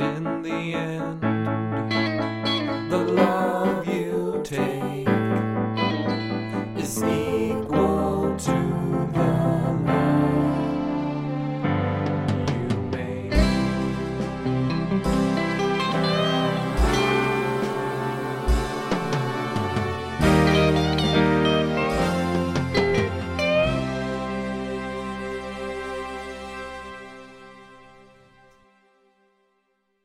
and in the end, the love you take is easy.